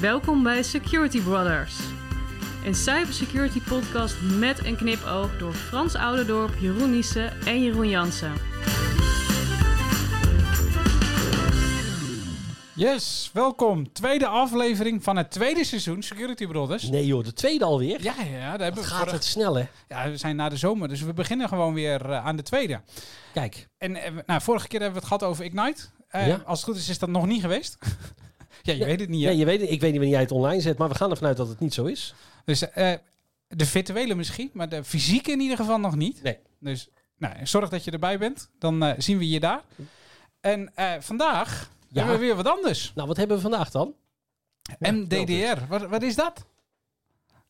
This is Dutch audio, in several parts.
Welkom bij Security Brothers. Een cybersecurity podcast met een knipoog door Frans Ouderdorp, Jeroen Niesen en Jeroen Jansen. Yes, welkom. Tweede aflevering van het tweede seizoen Security Brothers. Nee joh, de tweede alweer. Ja, ja, ja, daar hebben we gaat vorig- het snel hè? Ja, we zijn na de zomer, dus we beginnen gewoon weer eh, aan de tweede. Kijk, En eh, nou, vorige keer hebben we het gehad over Ignite. Eh, Ja. Als het goed is, is dat nog niet geweest. ja, je Ja, weet het niet. ja, je weet, ik weet niet wanneer jij het online zet, maar we gaan ervan uit dat het niet zo is. Dus eh, de virtuele misschien, maar de fysieke in ieder geval nog niet. Nee. Dus nou, zorg dat je erbij bent. Dan eh, zien we je daar. En eh, vandaag Ja. hebben we weer wat anders. Nou, wat hebben we vandaag dan? MDDR. Wat, wat is dat?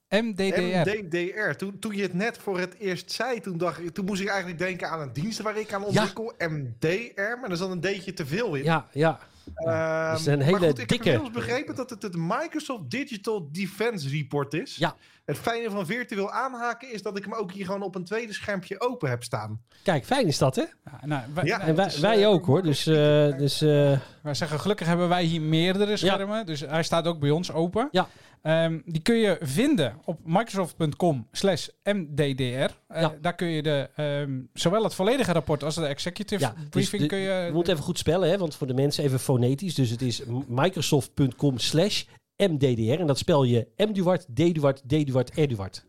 MDDR. MDDR. Toen, toen je het net voor het eerst zei, toen, dacht ik, toen moest ik eigenlijk denken aan een dienst waar ik aan ontwikkel. MDR, maar er zat een D'tje te veel in. Ja, ja. Ehm, dat is een maar hele goed, ik heb dikke. inmiddels begrepen dat het het Microsoft Digital Defense Report is. Ja. Het fijne van virtueel aanhaken is dat ik hem ook hier gewoon op een tweede schermpje open heb staan. Kijk, fijn is dat hè? Ja, nou, wij, Ja. nou, En wij, het is, wij eh, ook hoor. Dus, eh, dus eh, wij zeggen gelukkig hebben wij hier meerdere schermen. Dus hij staat ook bij ons open. Ja. Ehm, die kun je vinden op microsoft.com slash mddr. Ja. Daar kun je de, ehm, zowel het volledige rapport als de executive ja, dus briefing de- kun je... we moeten even goed spellen hè, want voor de mensen even fonetisch. Dus het is microsoft.com slash mddr en dat spel je mduart, dduart, dduart, erduart.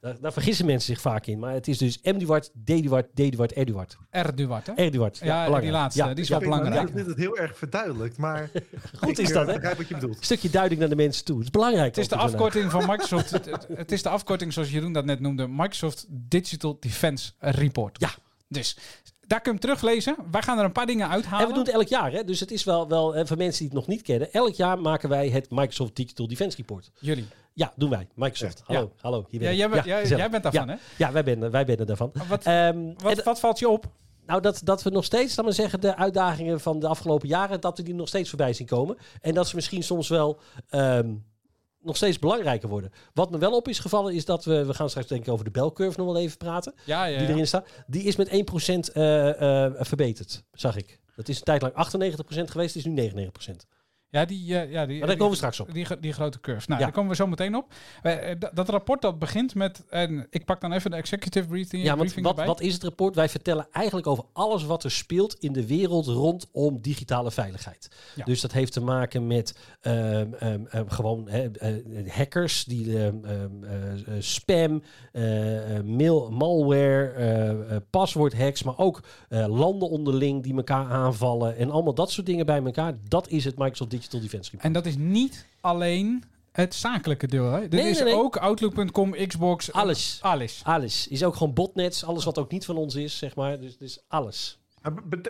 Daar, daar vergissen mensen zich vaak in, maar het is dus mduart, dduart, dduart, erduart. Erduard, hè? Erduart. Ja, die laatste, die is wel Ik nou belangrijk. of dit het heel erg verduidelijkt, maar Goed ik is eh, dat hè? begrijp wat je bedoelt. Een stukje duiding naar de mensen toe. Het is belangrijk. Het is de afkorting van Microsoft. het, het- het is de afkorting zoals Jeroen dat net noemde. Microsoft Digital Defense Report. Ja. Dus daar kun je hem teruglezen. Wij gaan er een paar dingen uithalen. En we doen het elk jaar, hè? dus het is wel, wel eh, voor mensen die het nog niet kennen. Elk jaar maken wij het Microsoft Digital Defense Report. Jullie. Ja, doen wij. Microsoft. Ja. Hallo, hallo. Hier ben Ja, jij, bent- jij daarvan, ja. hè? Ja, wij ben, wij ben er daarvan. Wat, Ehm, wat, en, wat valt je op? nou, dat, dat we nog steeds, laat maar zeggen, de uitdagingen van de afgelopen jaren, dat we die nog steeds voorbij zien komen. En dat ze misschien soms wel ehm, nog steeds belangrijker worden. Wat me wel op is gevallen, is dat we, we gaan straks denk ik over de belcurve nog wel even praten. Ja, ja, die erin staat. Die is met 1% eh, eh, verbeterd, zag ik. Dat is een tijd lang 98% geweest, is nu 99%. Ja, die, eh, ja, die, Maar daar komen we straks op. Die, die grote curve. Nou, Ja. daar komen we zo meteen op. Eh, eh, dat- rapport dat begint met... En ik pak dan even de executive briefing, Ja, want wat, wat is het rapport? Wij vertellen eigenlijk over alles wat er speelt in de wereld rondom digitale veiligheid. Ja. Dus dat heeft te maken met ehm, ehm, ehm, gewoon hackers, die spam, mail, malware, paswoordhacks, maar ook landen onderling die elkaar aanvallen en allemaal dat soort dingen bij elkaar. Dat is het Microsoft Digital Defense Report. En dat is niet alleen het zakelijke deel. Hè? Dit Nee, is nee, nee. ook Outlook.com, Xbox. eh, Alles. Alles. Alles is ook gewoon botnets, alles wat ook niet van ons is, zeg maar. Dus, dus alles.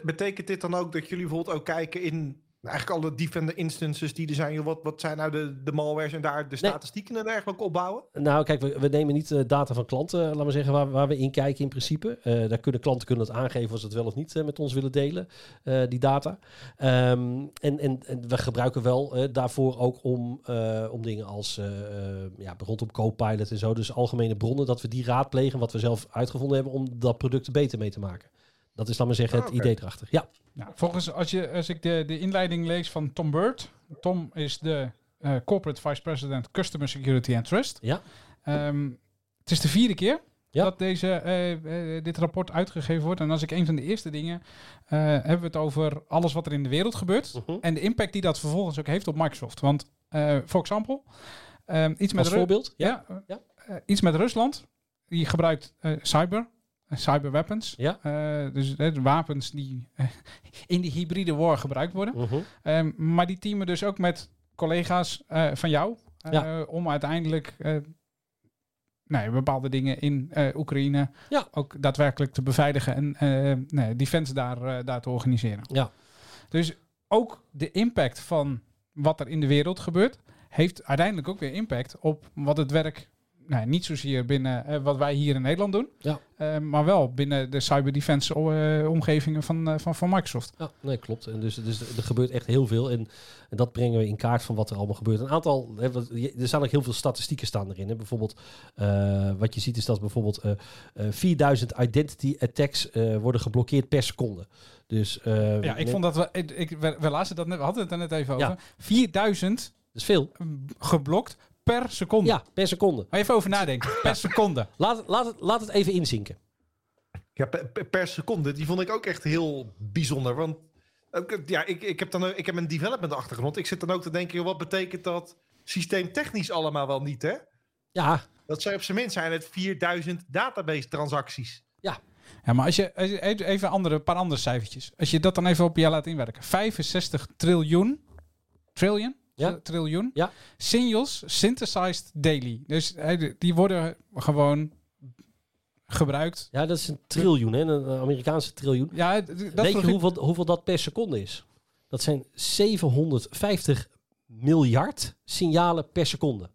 Betekent dit dan ook dat jullie bijvoorbeeld ook kijken in eigenlijk alle Defender instances die er zijn? Wat, wat zijn nou de, de malwares en daar de Nee. statistieken en dergelijke opbouwen? Nou, kijk, we, we nemen niet eh, data van klanten, laten we zeggen, waar, waar we in kijken in principe. Eh, daar kunnen klanten kunnen het aangeven als ze het wel of niet eh, met ons willen delen, eh, die data. Ehm, en, en, en we gebruiken wel eh, daarvoor ook om, eh, om dingen als, eh, eh, ja, rondom Copilot en zo, dus algemene bronnen, dat we die raadplegen, wat we zelf uitgevonden hebben, om dat product er beter mee te maken. Dat is, laat maar zeggen, het Ah, idee erachter. Ja, Nou, volgens, als, je, als ik de, de inleiding lees van Tom Bird. Tom is de eh, Corporate Vice President Customer Security and Trust. ja, Ehm, het is de vierde keer Ja. dat deze, eh, eh, dit rapport uitgegeven wordt. En als ik een van de eerste dingen... eh, hebben we het over alles wat er in de wereld gebeurt. Mhm. En de impact die dat vervolgens ook heeft op Microsoft. Want, eh voor example, ehm, iets met... als voorbeeld. Ja, Ja, Ja. iets met Rusland. Die gebruikt eh, cyber, cyberweapons. Ja. Eh, dus eh, de wapens die eh, in die hybride war gebruikt worden. Mhm. Ehm, maar die teamen dus ook met collega's eh, van jou. eh, Ja. Om uiteindelijk eh, nee, bepaalde dingen in eh, Oekraïne Ja. ook daadwerkelijk te beveiligen. En eh nee, defense daar, eh, daar te organiseren. ja. Dus ook de impact van wat er in de wereld gebeurt, heeft uiteindelijk ook weer impact op wat het werk, nou, niet zozeer binnen eh, wat wij hier in Nederland doen, Ja. eh, maar wel binnen de cyberdefense eh, omgevingen van, van, van Microsoft. Ja, nee, klopt. En dus, dus er gebeurt echt heel veel. En, en dat brengen we in kaart van wat er allemaal gebeurt. Een aantal, hè, wat- er staan ook heel veel statistieken staan erin. Hè. Bijvoorbeeld, wat je ziet is dat bijvoorbeeld eh, eh, 4000 identity attacks worden geblokkeerd per seconde. Dus, Ja, ik vond dat we, ik, we, we lazen dat net, we hadden het er net even Ja. over. 4000 dus is veel. geblokt per seconde. Ja, per seconde. Maar even over nadenken. Per seconde. Laat, laat, het, laat het even inzinken. Ja, per, per- seconde. Die vond ik ook echt heel bijzonder. Want ook, ja, ik, ik, heb dan, ik heb een development achtergrond. Ik zit dan ook te denken, joh, wat betekent dat systeemtechnisch allemaal wel niet, hè? Ja, Dat zijn op zijn minst zijn het 4000 database transacties. Ja, maar als je als je- even even andere, een paar andere cijfertjes. Als je dat dan even op je laat inwerken. 65 triljoen. Trillion? Ja. Tri- Triljoen. Ja. Signals synthesized daily. Dus die worden gewoon gebruikt. ja, dat is een triljoen, hè? een Amerikaanse triljoen. Ja, dat Weet je hoeveel, hoeveel dat per seconde is? Dat zijn 750 miljard signalen per seconde.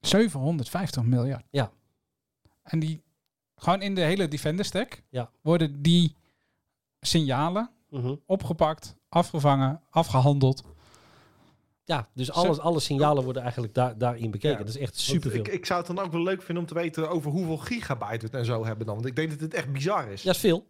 750 miljard. Ja. En die, gewoon in de hele Defender stack, Ja. worden die signalen Mhm. opgepakt, afgevangen, afgehandeld. Ja, dus alles, alle signalen worden eigenlijk daar, daarin bekeken. Ja, dat is echt superveel. Ik, ik zou het dan ook wel leuk vinden om te weten over hoeveel gigabyte het en zo hebben dan. Want ik denk dat het echt bizar is. Ja, is veel.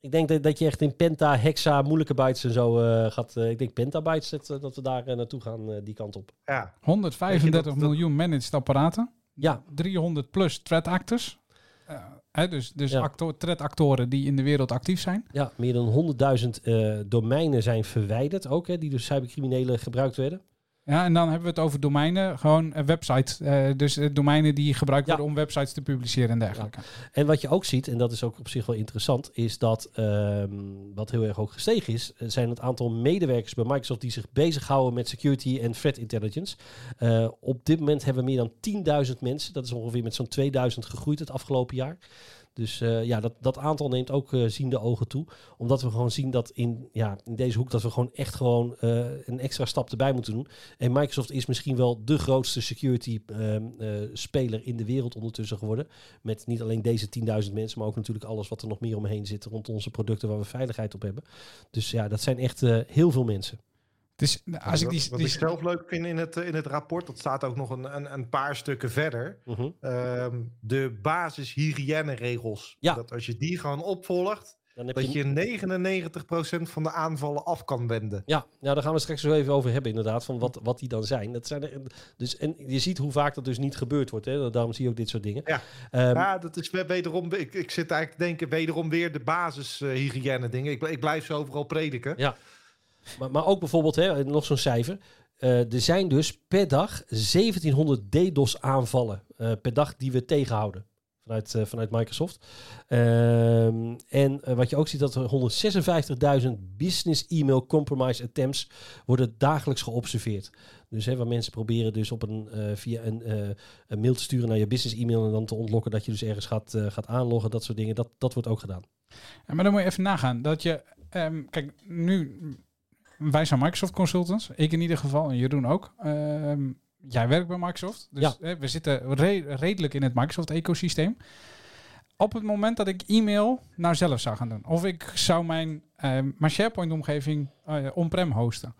Ik denk dat, dat je echt in penta, hexa, moeilijke bytes en zo eh, gaat. eh, ik denk pentabytes dat, eh, dat we daar naartoe gaan, die kant op. Ja. 135 Weet je dat- miljoen managed apparaten. Ja, 300 plus threat actors. Dus dus Ja. acto- threat actoren die in de wereld actief zijn. ja meer dan 100.000 eh, domeinen zijn verwijderd ook, hè, die door cybercriminelen gebruikt werden. Ja, en dan hebben we het over domeinen, gewoon een website. eh, dus eh, domeinen die gebruikt Ja. worden om websites te publiceren en dergelijke. En wat je ook ziet, en dat is ook op zich wel interessant, is dat ehm, wat heel erg ook gestegen is, eh, zijn het aantal medewerkers bij Microsoft die zich bezighouden met security en threat intelligence. Eh, op dit moment hebben we meer dan 10.000 mensen. Dat is ongeveer met zo'n 2000 gegroeid het afgelopen jaar. Dus eh, ja, dat, dat aantal neemt ook eh ziende ogen toe. Omdat we gewoon zien dat in, ja, in deze hoek dat we gewoon echt gewoon eh, een extra stap erbij moeten doen. En Microsoft is misschien wel de grootste security ehm, eh, speler in de wereld ondertussen geworden. Met niet alleen deze 10.000 mensen, maar ook natuurlijk alles wat er nog meer omheen zit rond onze producten waar we veiligheid op hebben. Dus ja, dat zijn echt heel veel mensen. Is, als ik die, wat, wat die- ik zelf leuk vind in het, eh, in het rapport, dat staat ook nog een, een, een paar stukken verder. Mhm. Ehm, de basis hygiëneregels. Ja. Dat als je die gewoon opvolgt, Dan heb dat je, je 99% van de aanvallen af kan wenden. Ja, nou, daar gaan we straks zo even over hebben, inderdaad, van wat, wat die dan zijn. Dat zijn er, dus, en je ziet hoe vaak dat dus niet gebeurd wordt. Hè? Daarom zie je ook dit soort dingen. Ja. Ehm, Ja, dat is wederom. Ik, ik zit eigenlijk te denken, wederom weer de basis eh, hygiëne dingen. Ik, ik blijf ze overal prediken. Ja. Maar, maar ook bijvoorbeeld, hè, nog zo'n cijfer. Eh, er zijn dus per dag 1700 DDoS aanvallen eh, per dag die we tegenhouden. Vanuit, eh, vanuit Microsoft. Ehm, en wat je ook ziet, dat er 156.000 business email compromise attempts worden dagelijks geobserveerd. Dus hè, waar mensen proberen dus op een, via een, mail te sturen naar je business e-mail en dan te ontlokken dat je dus ergens gaat, gaat aanloggen, dat soort dingen. Dat, dat wordt ook gedaan. Ja, maar dan moet je even nagaan. Dat je, ehm, kijk, nu, wij zijn Microsoft consultants. Ik in ieder geval, en Jeroen ook. Ehm, jij werkt bij Microsoft. Dus Ja. hè, we zitten re- redelijk in het Microsoft-ecosysteem. Op het moment dat ik e-mail nou zelf zou gaan doen. Of ik zou mijn, ehm, mijn SharePoint-omgeving eh, on-prem hosten.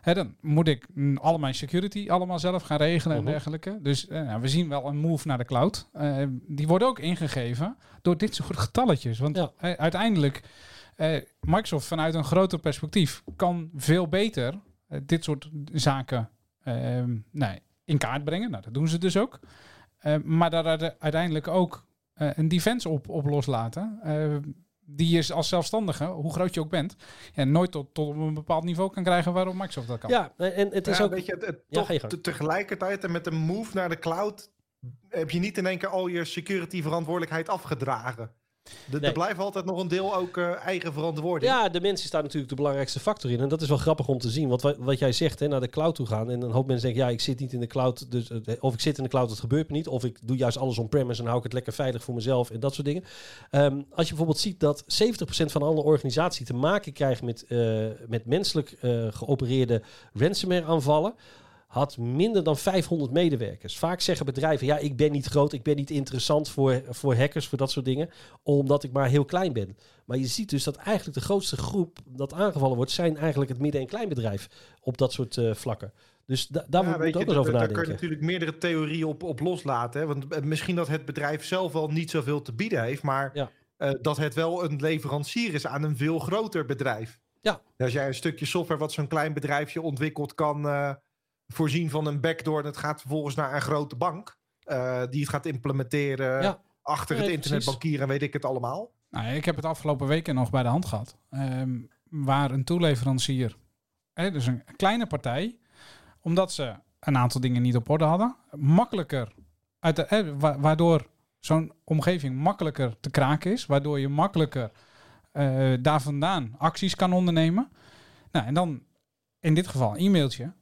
Hè, dan moet ik mm, al mijn security allemaal zelf gaan regelen Mhm. en dergelijke. Dus eh, nou, we zien wel een move naar de cloud. Eh, die worden ook ingegeven door dit soort getalletjes. Want Ja. uiteindelijk, Microsoft vanuit een groter perspectief kan veel beter eh, dit soort zaken ehm, nee, in kaart brengen. Nou, dat doen ze dus ook. Eh, maar daar uite- uiteindelijk ook eh, een defense op, op loslaten. eh, die je als zelfstandige, hoe groot je ook bent, ja, nooit tot, tot op een bepaald niveau kan krijgen waarop Microsoft dat kan. Ja, en het is Ja, ook... weet je, het, het Ja, toch te- tegelijkertijd en met een move naar de cloud heb je niet in één keer al je security verantwoordelijkheid afgedragen. Er Nee. blijft altijd nog een deel ook eh, eigen verantwoording. Ja, de mens is daar natuurlijk de belangrijkste factor in. En dat is wel grappig om te zien. Want wat, wat jij zegt, hè, naar de cloud toe gaan. En een hoop mensen denken, ja, ik zit niet in de cloud. Dus, eh, of ik zit in de cloud, dat gebeurt me niet. Of ik doe juist alles on-premise en hou ik het lekker veilig voor mezelf. En dat soort dingen. Ehm, als je bijvoorbeeld ziet dat 70% van alle organisaties te maken krijgen met, eh, met menselijk geopereerde ransomware aanvallen. Had minder dan 500 medewerkers. Vaak zeggen bedrijven: Ja, ik ben niet groot, ik ben niet interessant voor, voor hackers, voor dat soort dingen, omdat ik maar heel klein ben. Maar je ziet dus dat eigenlijk de grootste groep dat aangevallen wordt, zijn eigenlijk het midden- en kleinbedrijf op dat soort eh, vlakken. Dus da- daar Ja, moet je ook eens over daar- daar kun je nadenken. natuurlijk meerdere theorieën op, op loslaten. Hè? Want eh, misschien dat het bedrijf zelf wel niet zoveel te bieden heeft, maar Ja. eh, dat het wel een leverancier is aan een veel groter bedrijf. Ja. Als jij een stukje software wat zo'n klein bedrijfje ontwikkelt kan voorzien van een backdoor het gaat vervolgens naar een grote bank eh, die het gaat implementeren Ja. achter het internetbankieren en weet ik het allemaal. Nou, ik heb het afgelopen weken nog bij de hand gehad. Ehm, waar een toeleverancier, hè, dus een kleine partij, omdat ze een aantal dingen niet op orde hadden, makkelijker, uit de, wa- waardoor zo'n omgeving makkelijker te kraken is, waardoor je makkelijker eh, daar vandaan acties kan ondernemen. Nou, en dan in dit geval een e-mailtje,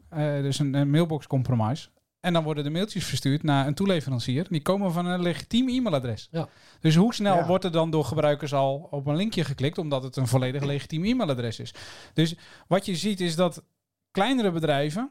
dus een, een mailbox compromise. En dan worden de mailtjes verstuurd naar een toeleverancier. Die komen van een legitiem e-mailadres. Ja. Dus hoe snel Ja. wordt er dan door gebruikers al op een linkje geklikt, omdat het een volledig legitiem e-mailadres is? Dus wat je ziet is dat kleinere bedrijven,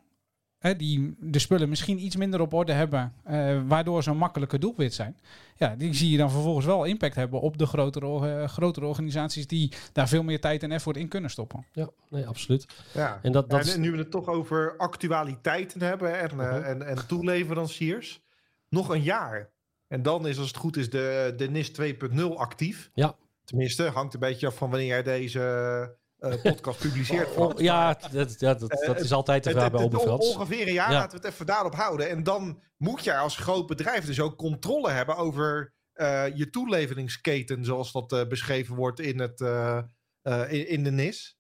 hè, die de spullen misschien iets minder op orde hebben, eh, waardoor ze een makkelijke doelwit zijn, ja, die zie je dan vervolgens wel impact hebben op de grotere, eh, grotere organisaties die daar veel meer tijd en effort in kunnen stoppen. Ja, nee, absoluut. Ja. En dat, dat en nu we het toch over actualiteiten hebben en, eh, Mhm. en, en toeleveranciers, nog een jaar. En dan is als het goed is de, de NIS 2.0 actief. Ja. Tenminste, hangt een beetje af van wanneer jij deze podcast publiceert. Oh, ja, dat, dat, dat is altijd de vraag bij. Ongeveer een jaar, Ja. laten we het even daarop houden. En dan moet je als groot bedrijf dus ook controle hebben over eh, je toeleveringsketen, zoals dat eh, beschreven wordt in, het, eh, eh, in, in de NIS.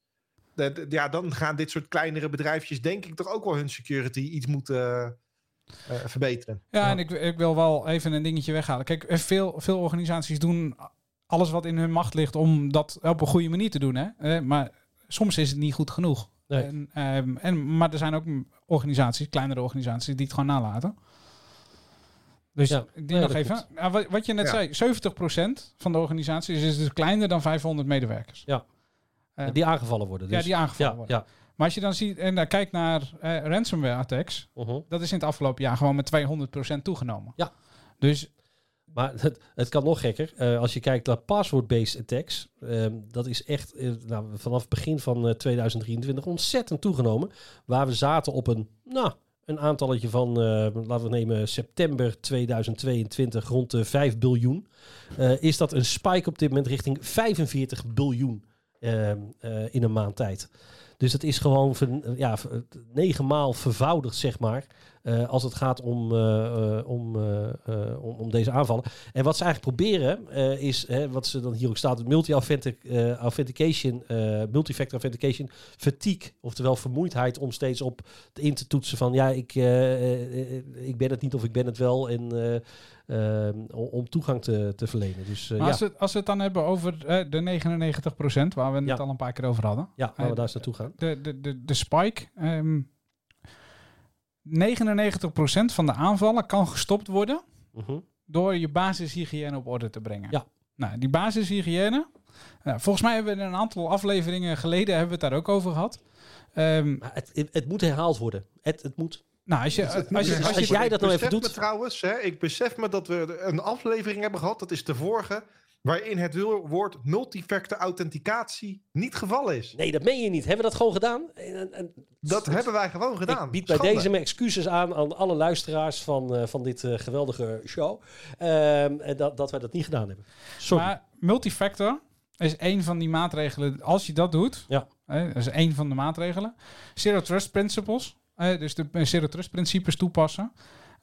De- de- ja, dan gaan dit soort kleinere bedrijfjes denk ik toch ook wel hun security iets moeten eh, verbeteren. Ja, Ja. en ik, ik wil wel even een dingetje weghalen. Kijk, eh, veel, veel organisaties doen alles wat in hun macht ligt om dat op een goede manier te doen. Hè? Eh, maar soms is het niet goed genoeg. Nee. En, ehm, en, maar er zijn ook organisaties, kleinere organisaties, die het gewoon nalaten. Dus Ja, ik denk nee, nog even. Ja, wat, wat je net Ja. zei, 70% van de organisaties is dus kleiner dan 500 medewerkers. Ja. Eh, die aangevallen worden. Dus. ja, die aangevallen ja, worden. ja. Maar als je dan ziet en dan kijkt naar eh, ransomware attacks, Mhm. dat is in het afgelopen jaar gewoon met 200% toegenomen. Ja. Dus Maar het, het kan nog gekker. Eh, als je kijkt naar password-based attacks, ehm, dat is echt eh, nou, vanaf het begin van eh, 2023 ontzettend toegenomen. Waar we zaten op een, nou, een aantalletje van, eh, laten we nemen september 2022, rond de 5 biljoen. eh, is dat een spike op dit moment richting 45 biljoen ehm, eh, in een maand tijd. Dus dat is gewoon ver- ja, negen maal vervoudigd, zeg maar. eh, als het gaat om, eh, eh, om, om, om deze aanvallen. En wat ze eigenlijk proberen is, hè, wat ze dan hier ook staat, multi-authentication, multifactor authentication fatigue. Oftewel vermoeidheid om steeds op in te toetsen van ja, ik, ik ben het niet of ik ben het wel. En om- om toegang te, te verlenen. Dus eh, ja, als, we, als we het dan hebben over eh, de 99%, waar we het Ja. al een paar keer over hadden. ja, laten we eh, daar eens naartoe gaan. De, de, de, de spike. ehm 99% van de aanvallen kan gestopt worden Mhm. door je basishygiëne op orde te brengen. Ja. Nou, die basishygiëne. nou, volgens mij hebben we in een aantal afleveringen geleden hebben we het daar ook over gehad. Ehm, het, het, het moet herhaald worden. Het, het moet. Nou, als je, als je, als als jij dat nou even besef doet- Me trouwens, hè, ik besef me dat we een aflevering hebben gehad, dat is de vorige, waarin het woord multifactor authenticatie niet gevallen is. Nee, dat meen je niet. Hebben we dat gewoon gedaan? En, en, Dat hebben wij gewoon gedaan. Ik bied bij Schande. deze mijn excuses aan aan alle luisteraars van, eh, van dit eh, geweldige show. Ehm, en dat, dat wij dat niet gedaan hebben. Sorry. maar multifactor is één van die maatregelen. Als je dat doet, Ja. hè, dat is één van de maatregelen. Zero Trust Principles, dus de eh, Zero principes toepassen.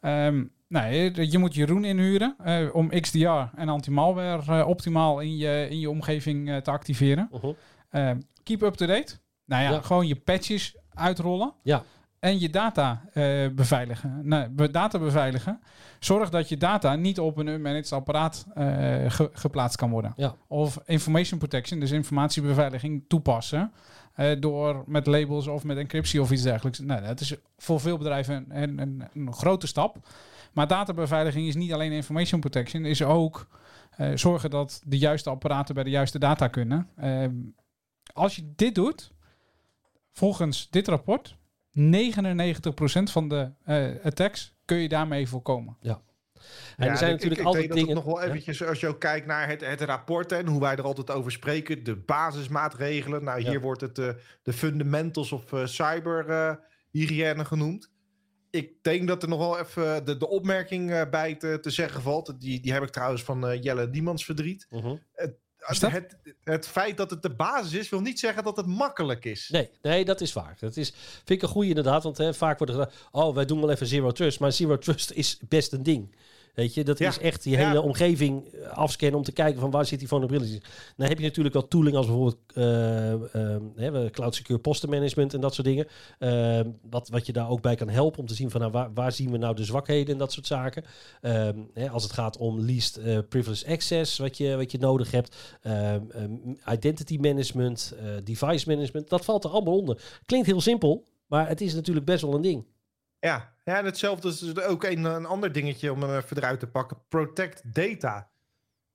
Ehm, nee, je moet Jeroen inhuren eh, om XDR en anti-malware eh, optimaal in je, in je omgeving te activeren. Mhm. Ehm, keep up to date. Nou ja, Ja. gewoon je patches uitrollen. Ja. En je data beveiligen. Nou, be- data beveiligen. Zorg dat je data niet op een unmanaged apparaat ge- geplaatst kan worden. Ja. Of information protection, dus informatiebeveiliging toepassen. Eh, door met labels of met encryptie of iets dergelijks. Nou, dat is voor veel bedrijven een, een, een grote stap. Maar databeveiliging is niet alleen information protection, is ook eh, zorgen dat de juiste apparaten bij de juiste data kunnen. Ehm, als je dit doet, volgens dit rapport, 99% van de eh, attacks kun je daarmee voorkomen. En er zijn ik- natuurlijk ik, altijd ik dingen. dat het nog wel Ja. eventjes, als je ook kijkt naar het, het rapport en hoe wij er altijd over spreken, de basismaatregelen. Nou, hier Ja. wordt het eh, de fundamentals of uh, cyberhygiëne genoemd. Ik denk dat er nog wel even de, de opmerking eh, bij te, te zeggen valt. Die, die heb ik trouwens van eh, Jelle Diemans verdriet. Mhm. Het, het feit dat het de basis is, wil niet zeggen dat het makkelijk is. Nee, nee, dat is waar. Dat is, vind ik een goede inderdaad. Want hè, vaak wordt er gezegd, oh, wij doen wel even Zero Trust. Maar Zero Trust is best een ding. Weet je, dat Ja. is echt die Ja. hele omgeving eh, afscannen om te kijken van waar zit die vulnerability. Dan heb je natuurlijk wel tooling als bijvoorbeeld ehm, hè, Cloud Secure Postenmanagement en dat soort dingen. Ehm, wat, wat je daar ook bij kan helpen om te zien van nou, waar, waar zien we nou de zwakheden en dat soort zaken. Ehm, hè, als het gaat om least eh, privileged access, wat je, wat je nodig hebt. Identity management, device management, dat valt er allemaal onder. Klinkt heel simpel, maar het is natuurlijk best wel een ding. Ja, ja en hetzelfde is dus ook een, een ander dingetje om hem even eruit te pakken. Protect data.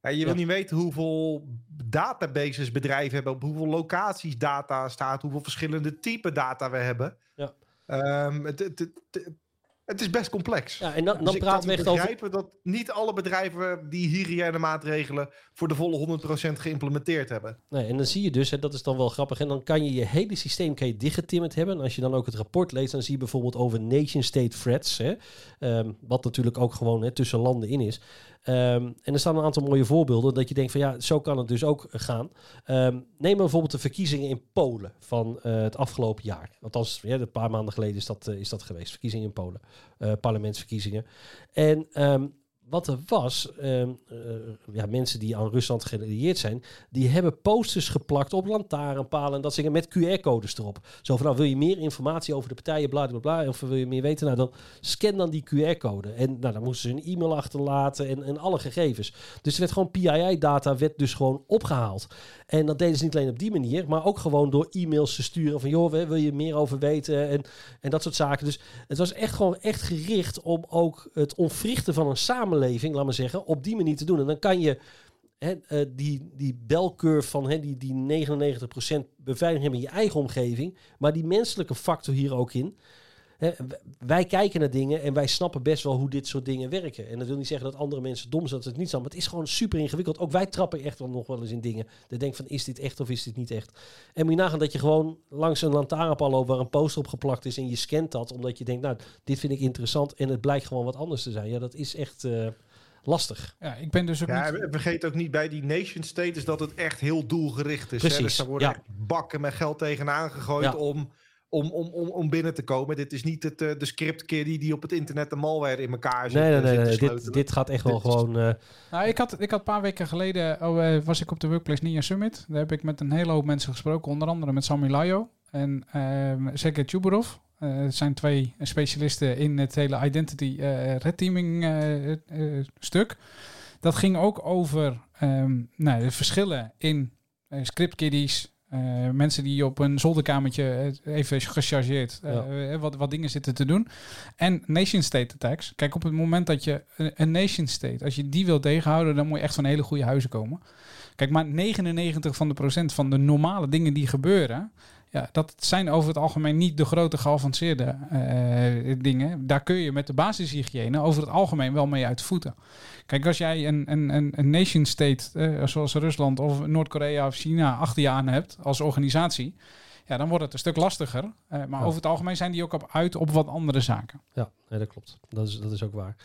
Ja, je wil Ja. niet weten hoeveel databases bedrijven hebben, op hoeveel locaties data staat, hoeveel verschillende type data we hebben. Ja. Ehm, het, het, het, het is best complex. Ja, en dan, Dus dan praten we echt over... begrijpen dat niet alle bedrijven die hygiëne maatregelen voor de volle 100% geïmplementeerd hebben. Nee, en dan zie je dus, en dat is dan wel grappig, en dan kan je je hele systeem kan je dichtgetimmerd hebben. En als je dan ook het rapport leest, dan zie je bijvoorbeeld over nation-state threats, hè, Ehm, wat natuurlijk ook gewoon hè, tussen landen in is. Ehm, en er staan een aantal mooie voorbeelden dat je denkt van ja, zo kan het dus ook gaan. Ehm, neem bijvoorbeeld de verkiezingen in Polen van eh, het afgelopen jaar. Althans, ja, een paar maanden geleden is dat, eh, is dat geweest. Verkiezingen in Polen, Eh, parlementsverkiezingen. En ehm, wat er was, ehm, eh, ja, mensen die aan Rusland gerelateerd zijn, die hebben posters geplakt op lantaarnpalen en dat dingen met QR-codes erop. Zo van, nou wil je meer informatie over de partijen, bla bla bla, of wil je meer weten, nou dan scan dan die QR-code. En nou, dan moesten ze een e-mail achterlaten en, en alle gegevens. Dus er werd gewoon PII-data werd dus gewoon opgehaald. En dat deden ze niet alleen op die manier, maar ook gewoon door e-mails te sturen van, joh, wil je meer over weten en, en dat soort zaken. Dus het was echt gewoon echt gericht om ook het ontwrichten van een samenleving, laat maar zeggen, op die manier te doen. En dan kan je eh, die, die belcurve van hè, die, die 99% beveiliging hebben in je eigen omgeving, maar die menselijke factor hier ook in. Hè, wij kijken naar dingen en wij snappen best wel hoe dit soort dingen werken. En dat wil niet zeggen dat andere mensen dom zijn, dat het niet zo. Maar het is gewoon super ingewikkeld. Ook wij trappen echt wel nog wel eens in dingen. Dat denk van, is dit echt of is dit niet echt? En moet je nagaan dat je gewoon langs een lantaarnpaal loopt waar een poster op geplakt is en je scant dat, omdat je denkt, nou, dit vind ik interessant en het blijkt gewoon wat anders te zijn. Ja, dat is echt eh, lastig. Ja, ik ben dus ook Ja, niet... en vergeet ook niet bij die nation state is dat het echt heel doelgericht is. Hè? Precies, Dus daar worden ja. bakken met geld tegenaan gegooid Ja. om, om, om, om, om binnen te komen. Dit is niet het, eh, de script kiddie die op het internet de malware in elkaar zit. Nee, nee, eh, nee. Dit, dit gaat echt wel Dit gewoon... eh, Nou, ik had, ik had een paar weken geleden oh, eh, was ik op de Workplace Ninja Summit. Daar heb ik met een hele hoop mensen gesproken, onder andere met Sami Lajo en ehm Sergej Chuburov. Eh, het zijn twee specialisten in het hele identity eh red teaming stuk. Dat ging ook over ehm, nou, de verschillen in eh, eh, mensen die op een zolderkamertje eh, even gechargeerd eh, wat, wat dingen zitten te doen. En nation state attacks. Kijk, op het moment dat je een- een nation state, als je die wil tegenhouden, dan moet je echt van hele goede huizen komen. Kijk, maar 99 van de procent van de normale dingen die gebeuren, ja, dat zijn over het algemeen niet de grote geavanceerde eh, dingen. Daar kun je met de basishygiëne over het algemeen wel mee uit voeten. Kijk, als jij een, een, een, een nation state, eh, zoals Rusland of Noord-Korea of China, achter je aan hebt als organisatie, ja, dan wordt het een stuk lastiger. Eh, maar Ja. over het algemeen zijn die ook op uit op wat andere zaken. Ja, nee, dat klopt. Dat is, dat is ook waar.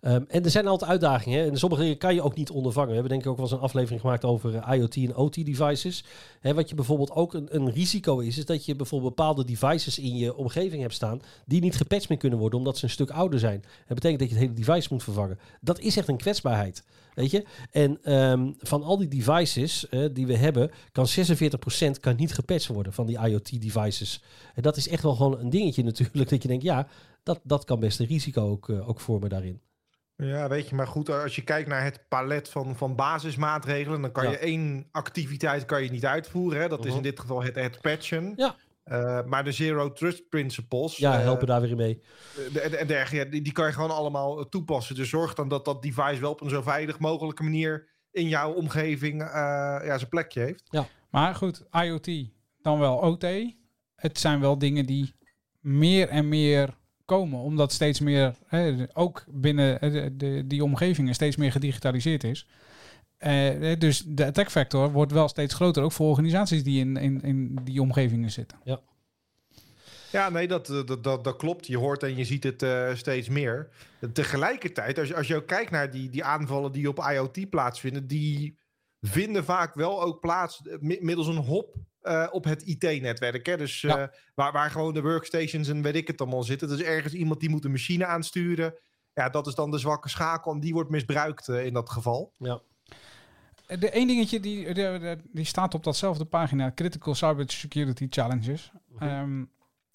Ehm, en er zijn altijd uitdagingen. Hè? En sommige dingen kan je ook niet ondervangen. We hebben denk ik ook wel eens een aflevering gemaakt over eh, IoT en OT-devices. Hè, wat je bijvoorbeeld ook een, een risico is, is dat je bijvoorbeeld bepaalde devices in je omgeving hebt staan die niet gepatcht meer kunnen worden omdat ze een stuk ouder zijn. Dat betekent dat je het hele device moet vervangen. Dat is echt een kwetsbaarheid. Weet je? En ehm, van al die devices eh, die we hebben, kan 46% kan niet gepatcht worden van die IoT-devices. En dat is echt wel gewoon een dingetje natuurlijk. Dat je denkt, ja, dat, dat kan best een risico ook, eh, ook vormen daarin. Ja, weet je, maar goed, als je kijkt naar het palet van, van basismaatregelen, dan kan Ja. je één activiteit kan je niet uitvoeren. Hè? Dat is Mhm. in dit geval het, het patchen. Ja. Eh, maar de Zero Trust Principles, Ja, eh, helpen daar weer in mee. de- en dergelijke, ja, die, die kan je gewoon allemaal eh, toepassen. Dus zorg dan dat dat device wel op een zo veilig mogelijke manier in jouw omgeving eh, ja, zijn plekje heeft. Maar goed, IoT, dan wel OT. Het zijn wel dingen die meer en meer komen, omdat steeds meer, hè, ook binnen eh, de, de, die omgevingen, steeds meer gedigitaliseerd is. Eh, dus de attack factor wordt wel steeds groter, ook voor organisaties die in, in, in die omgevingen zitten. Ja, nee, dat, eh, dat, dat, dat klopt. Je hoort en je ziet het eh, steeds meer. Tegelijkertijd, als je, als je ook kijkt naar die, die aanvallen die op IoT plaatsvinden, die vinden vaak wel ook plaats eh, mi- middels een hop eh, op het IT-netwerk. Hè? Dus Ja. eh, waar, waar gewoon de workstations en weet ik het allemaal zitten. Dus ergens iemand die moet een machine aansturen. Ja, dat is dan de zwakke schakel en die wordt misbruikt eh, in dat geval. De één dingetje die, de- de- die staat op datzelfde pagina, Critical Cybersecurity Challenges.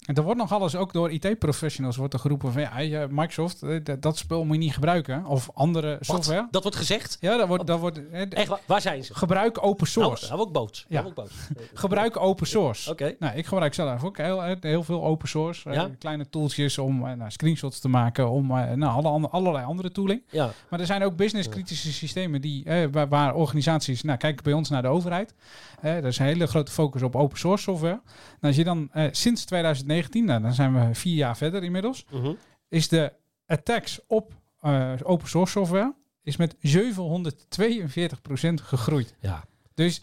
En er wordt nog alles ook door IT-professionals wordt geroepen van ja, Microsoft, eh, dat spul moet je niet gebruiken. Of andere software. Dat wordt gezegd? Ja, dat wordt... Dat wordt eh, Echt, waar zijn ze? Gebruik open source. Nou, ook. Ja. Ook gebruik open source. Oké. Nou, ik gebruik zelf ook heel, eh, heel veel open source. Kleine tooltjes om nou, screenshots te maken, om nou, alle, allerlei andere tooling. Ja. Maar er zijn ook business-kritische systemen die, waar, waar, organisaties, nou kijk bij ons naar de overheid. er is een hele grote focus op open source software. Nou, als je dan sinds 2000 nou, dan zijn we vier jaar verder inmiddels, mhm. is de attacks op eh, open source software is met 742% gegroeid. Ja. Dus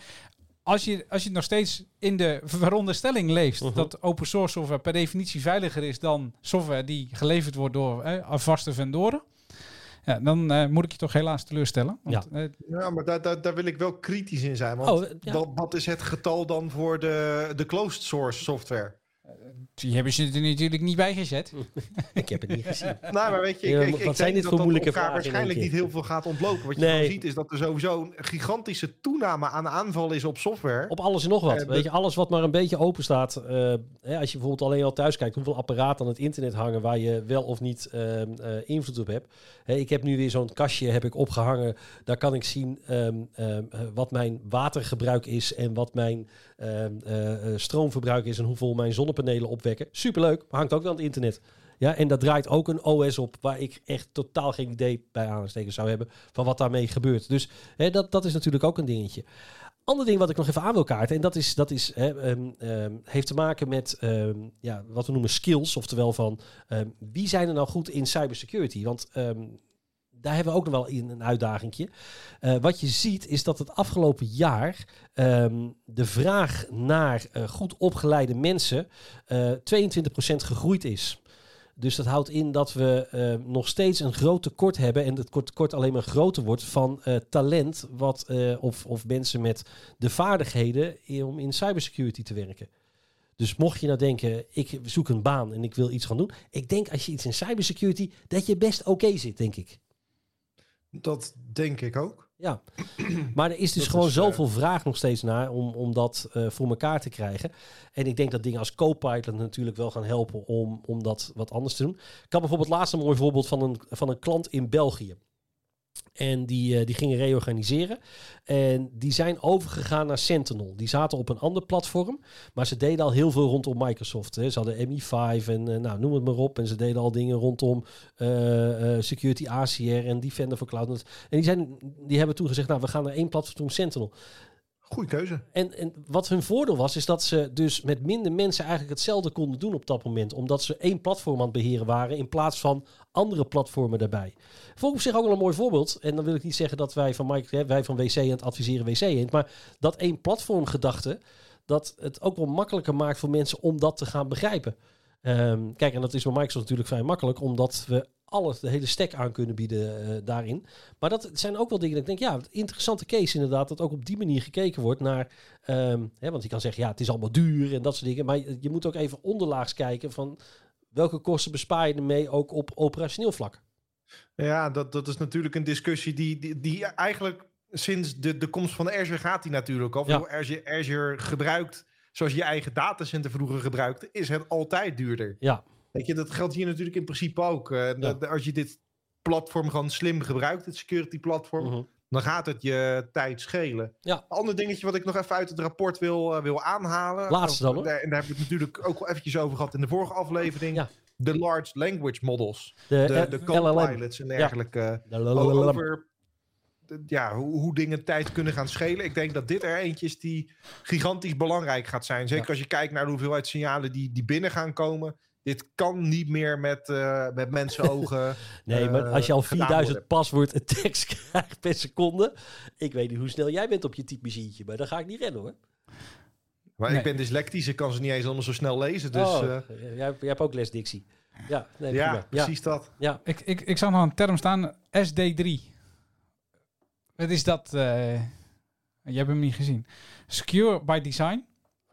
als je, als je nog steeds in de veronderstelling leeft mhm. dat open source software per definitie veiliger is dan software die geleverd wordt door eh, vaste vendoren. Ja, dan eh, moet ik je toch helaas teleurstellen. Want, ja. Ja, maar daar, daar, wil ik wel kritisch in zijn. Want oh, wat, wat is het getal dan voor de, de closed source software? Die hebben ze er natuurlijk niet bij gezet. Ik heb het niet gezien. Nou, maar weet je, Ja, ik, ik, wat ik zijn denk dit dat voor dat moeilijke elkaar vragen waarschijnlijk niet heel veel gaat ontlopen. Wat je Nee. gewoon ziet is dat er sowieso een gigantische toename aan aanval is op software. Op alles en nog wat. Eh, Weet je, alles wat maar een beetje open staat. eh, hè, als je bijvoorbeeld alleen al thuis kijkt, hoeveel apparaten aan het internet hangen waar je wel of niet ehm, eh, invloed op hebt. Hè, ik heb nu weer zo'n kastje heb ik opgehangen. Daar kan ik zien ehm, ehm, eh, wat mijn watergebruik is en wat mijn ehm, eh, eh, stroomverbruik is en hoeveel mijn zonnepanelen opwekken. Superleuk, maar hangt ook wel aan het internet. Ja, en daar draait ook een OS op waar ik echt totaal geen idee bij aanstekens zou hebben van wat daarmee gebeurt. Dus hè, dat, dat is natuurlijk ook een dingetje. Ander ding wat ik nog even aan wil kaarten, en dat, is, dat is, hè, ehm, ehm, heeft te maken met ehm, ja, wat we noemen skills, oftewel van wie zijn er nou goed in cybersecurity? Want daar hebben we ook nog wel in een uitdagingje. Eh, wat je ziet is dat het afgelopen jaar ehm, de vraag naar eh, goed opgeleide mensen eh 22% gegroeid is. Dus dat houdt in dat we eh, nog steeds een groot tekort hebben. En het tekort alleen maar groter wordt van eh, talent. Wat, eh, of, of mensen met de vaardigheden om in cybersecurity te werken. Dus mocht je nou denken, ik zoek een baan en ik wil iets gaan doen. Ik denk als je iets in cybersecurity, dat je best oké zit, denk ik. Dat denk ik ook. Ja, maar er is dus Dat gewoon is, eh, zoveel vraag nog steeds naar om, om dat eh, voor elkaar te krijgen. En ik denk dat dingen als Copilot natuurlijk wel gaan helpen om, om dat wat anders te doen. Ik had bijvoorbeeld laatst een mooi voorbeeld van een, van een klant in België. En die, eh, die gingen reorganiseren. En die zijn overgegaan naar Sentinel. Die zaten op een ander platform. Maar ze deden al heel veel rondom Microsoft. Hè. Ze hadden MI5 en eh, nou, noem het maar op. En ze deden al dingen rondom eh, Security ACR en Defender for Cloud. En die, zijn, die hebben toen gezegd, nou, we gaan naar één platform Sentinel. Goeie keuze. En, en wat hun voordeel was, is dat ze dus met minder mensen eigenlijk hetzelfde konden doen op dat moment. Omdat ze één platform aan het beheren waren in plaats van andere platformen daarbij. Op zich ook wel een mooi voorbeeld. En dan wil ik niet zeggen dat wij van, wij van WC aan het adviseren WC heen. Maar dat één platform gedachte, dat het ook wel makkelijker maakt voor mensen om dat te gaan begrijpen. Ehm, kijk, en dat is bij Microsoft natuurlijk vrij makkelijk, omdat we alles, de hele stack aan kunnen bieden eh, daarin. Maar dat zijn ook wel dingen dat ik denk, ja, interessante case inderdaad, dat ook op die manier gekeken wordt naar, ehm, hè, want je kan zeggen, ja, het is allemaal duur en dat soort dingen, maar je, je moet ook even onderlaags kijken van welke kosten bespaar je ermee ook op operationeel vlak. Ja, dat, dat is natuurlijk een discussie die, die, die eigenlijk sinds de, de komst van Azure gaat die natuurlijk al. Ja. Azure, Azure gebruikt zoals je eigen datacenter vroeger gebruikte, is het altijd duurder. Ja, Weet je, dat geldt hier natuurlijk in principe ook. Eh, de- Ja. de- als je dit platform gewoon slim gebruikt, het security platform, mhm. dan gaat het je tijd schelen. Ja. Een ander dingetje wat ik nog even uit het rapport wil, eh, wil aanhalen. Laatste dan, hoor. En daar hebben we het natuurlijk ook wel eventjes over gehad in de vorige aflevering. Ja. De large language models. de, De, eh, de co-pilots en dergelijke. Over de- ja, hoe, hoe dingen tijd kunnen gaan schelen. Ik denk dat dit er eentje is die gigantisch belangrijk gaat zijn. Zeker Ja. als je kijkt naar de hoeveelheid signalen die, die binnen gaan komen. Dit kan niet meer met, eh met mensenogen. Nee, maar eh, als je al gedaan 4000 worden. paswoord en tekst krijgt per seconde. Ik weet niet hoe snel jij bent op je typemachientje, maar dan ga ik niet rennen hoor. Maar Nee. ik ben dyslectisch, ik kan ze niet eens allemaal zo snel lezen. Dus oh, eh, jij, jij hebt ook les Dixie. Ja, nee, ja, precies dat. Ja, Ik, ik, ik zag nog een term staan, SD3. Wat is dat? eh, Je hebt hem niet gezien. Secure by design,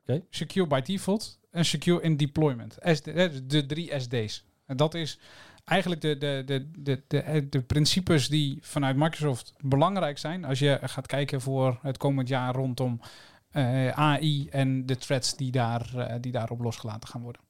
Oké. secure by default en secure in deployment. SD, eh, de drie SD's. En dat is eigenlijk de, de, de, de, de, eh, de principes die vanuit Microsoft belangrijk zijn als je gaat kijken voor het komend jaar rondom eh, AI en de threads die, daar, eh, die daarop losgelaten gaan worden.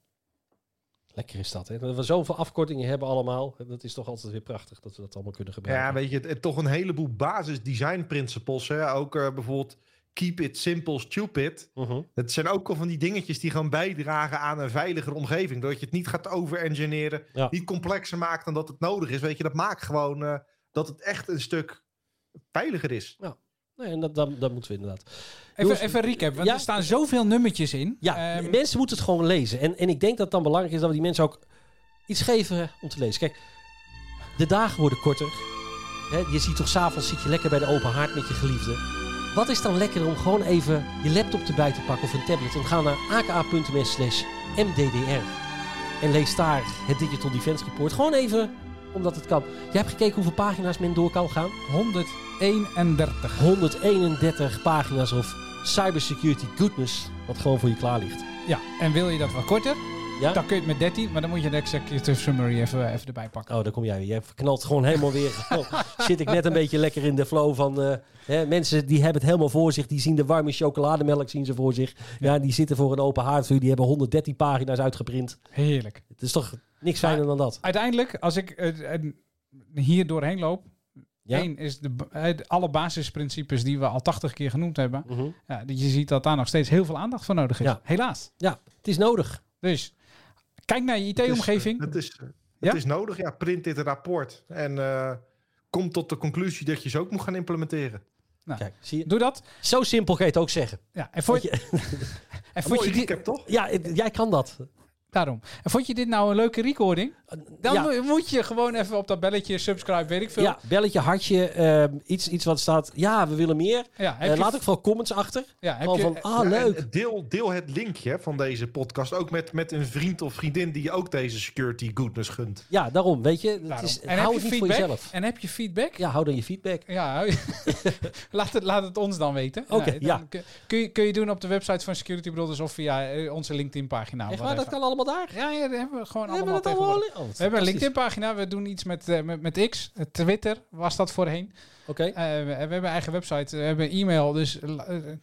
Lekker is dat, hè? Dat we zoveel afkortingen hebben allemaal. Dat is toch altijd weer prachtig dat we dat allemaal kunnen gebruiken. Ja, weet je, het, het- toch een heleboel basis design principles. Hè? Ook eh, bijvoorbeeld keep it simple, stupid. Mhm. Het zijn ook al van die dingetjes die gewoon bijdragen aan een veiligere omgeving. Doordat je het niet gaat over-engineeren, Ja. niet complexer maakt dan dat het nodig is. Weet je, dat maakt gewoon eh, dat het echt een stuk veiliger is. Nee, en dat, dat, dat moeten we inderdaad. Even, Jongens, even recap, want ja. er staan zoveel nummertjes in. Ja, Ehm, mensen moeten het gewoon lezen. En, en ik denk dat het dan belangrijk is dat we die mensen ook iets geven om te lezen. Kijk, de dagen worden korter. Hè, je ziet toch s'avonds zit je lekker bij de open haard met je geliefde. Wat is dan lekker om gewoon even je laptop erbij te pakken of een tablet en ga naar aka.ms slash mddr. En lees daar het Digital Defense Report. Gewoon even omdat het kan. Jij hebt gekeken hoeveel pagina's men door kan gaan? 131. 131 pagina's of cybersecurity goodness wat gewoon voor je klaar ligt. Ja, en wil je dat wat korter? Ja? Dan kun je het met 13, maar dan moet je de executive summary even, even erbij pakken. Oh, daar kom jij weer. Jij verknalt gewoon helemaal weer. Oh, zit ik net een beetje lekker in de flow van... eh, hè, mensen die hebben het helemaal voor zich. Die zien de warme chocolademelk zien ze voor zich. Ja, die zitten voor een open haardvuur. Die hebben 113 pagina's uitgeprint. Heerlijk. Het is toch niks fijner dan dat. Uiteindelijk, als ik eh, eh, hier doorheen loop, Ja? één is de, eh, alle basisprincipes die we al 80 keer genoemd hebben. Mhm. Ja, dat je ziet dat daar nog steeds heel veel aandacht voor nodig is. Ja. Helaas. ja, het is nodig. Dus kijk naar je Het is- IT-omgeving. Het is, Ja? het is nodig, ja. Print dit rapport. En eh, kom tot de conclusie dat je ze ook moet gaan implementeren. Nou, Kijk, zie je? Doe dat. Zo simpel kan je het ook zeggen. Ja, en Dat je, je- en vond mooie je recap, toch? ja, jij kan dat. Daarom. En vond je dit nou een leuke recording? Dan ja. mo- moet je gewoon even op dat belletje subscribe, weet ik veel. Ja, belletje, hartje, ehm, iets, iets wat staat. Ja, we willen meer. Ja, heb Eh, je, laat ook vooral comments achter. ja, heb je, van, ah, Ja, en leuk. Deel, deel het linkje van deze podcast ook met, met een vriend of vriendin die je ook deze security goodness gunt. Ja, daarom, weet je. Het daarom. is, en hou heb het je niet voor feedback? jezelf. En heb je feedback? Ja, hou dan je feedback. Ja, laat, het, laat het ons dan weten. Oké, dan ja. kun- Kun je, kun je doen op de website van Security Brothers of via eh, onze LinkedIn-pagina. Echt waar, whatever. dat kan allemaal daar? Ja, ja, dat hebben we gewoon Hebben we allemaal. Oh, We hebben een. LinkedIn-pagina. We doen iets met, eh, met, met X. Eh, Twitter was dat voorheen. Oké. Eh, we, we hebben een eigen website. We hebben e-mail. Dus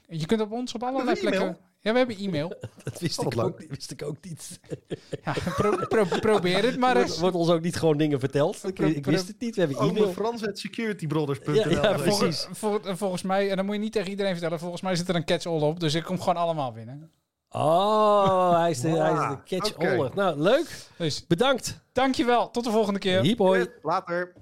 je kunt op ons op allerlei plekken... Ja, we hebben e-mail. Dat wist, Oh, ik ook, leuk. wist ik ook niet. Ja, pro- pro- probeer het maar Wordt, eens. wordt ons ook niet gewoon dingen verteld. Ik, wist het niet. We hebben Over e-mail. frans.securitybrothers.nl. Ja, precies. Vol- vol- volgens mij, en dan moet je niet tegen iedereen vertellen, volgens mij zit er een catch-all op. Dus ik kom gewoon allemaal binnen. Oh, hij is de, hij is de catch oké. all Nou, leuk. Dus Bedankt. dankjewel. Tot de volgende keer. Hiep hoi. Later.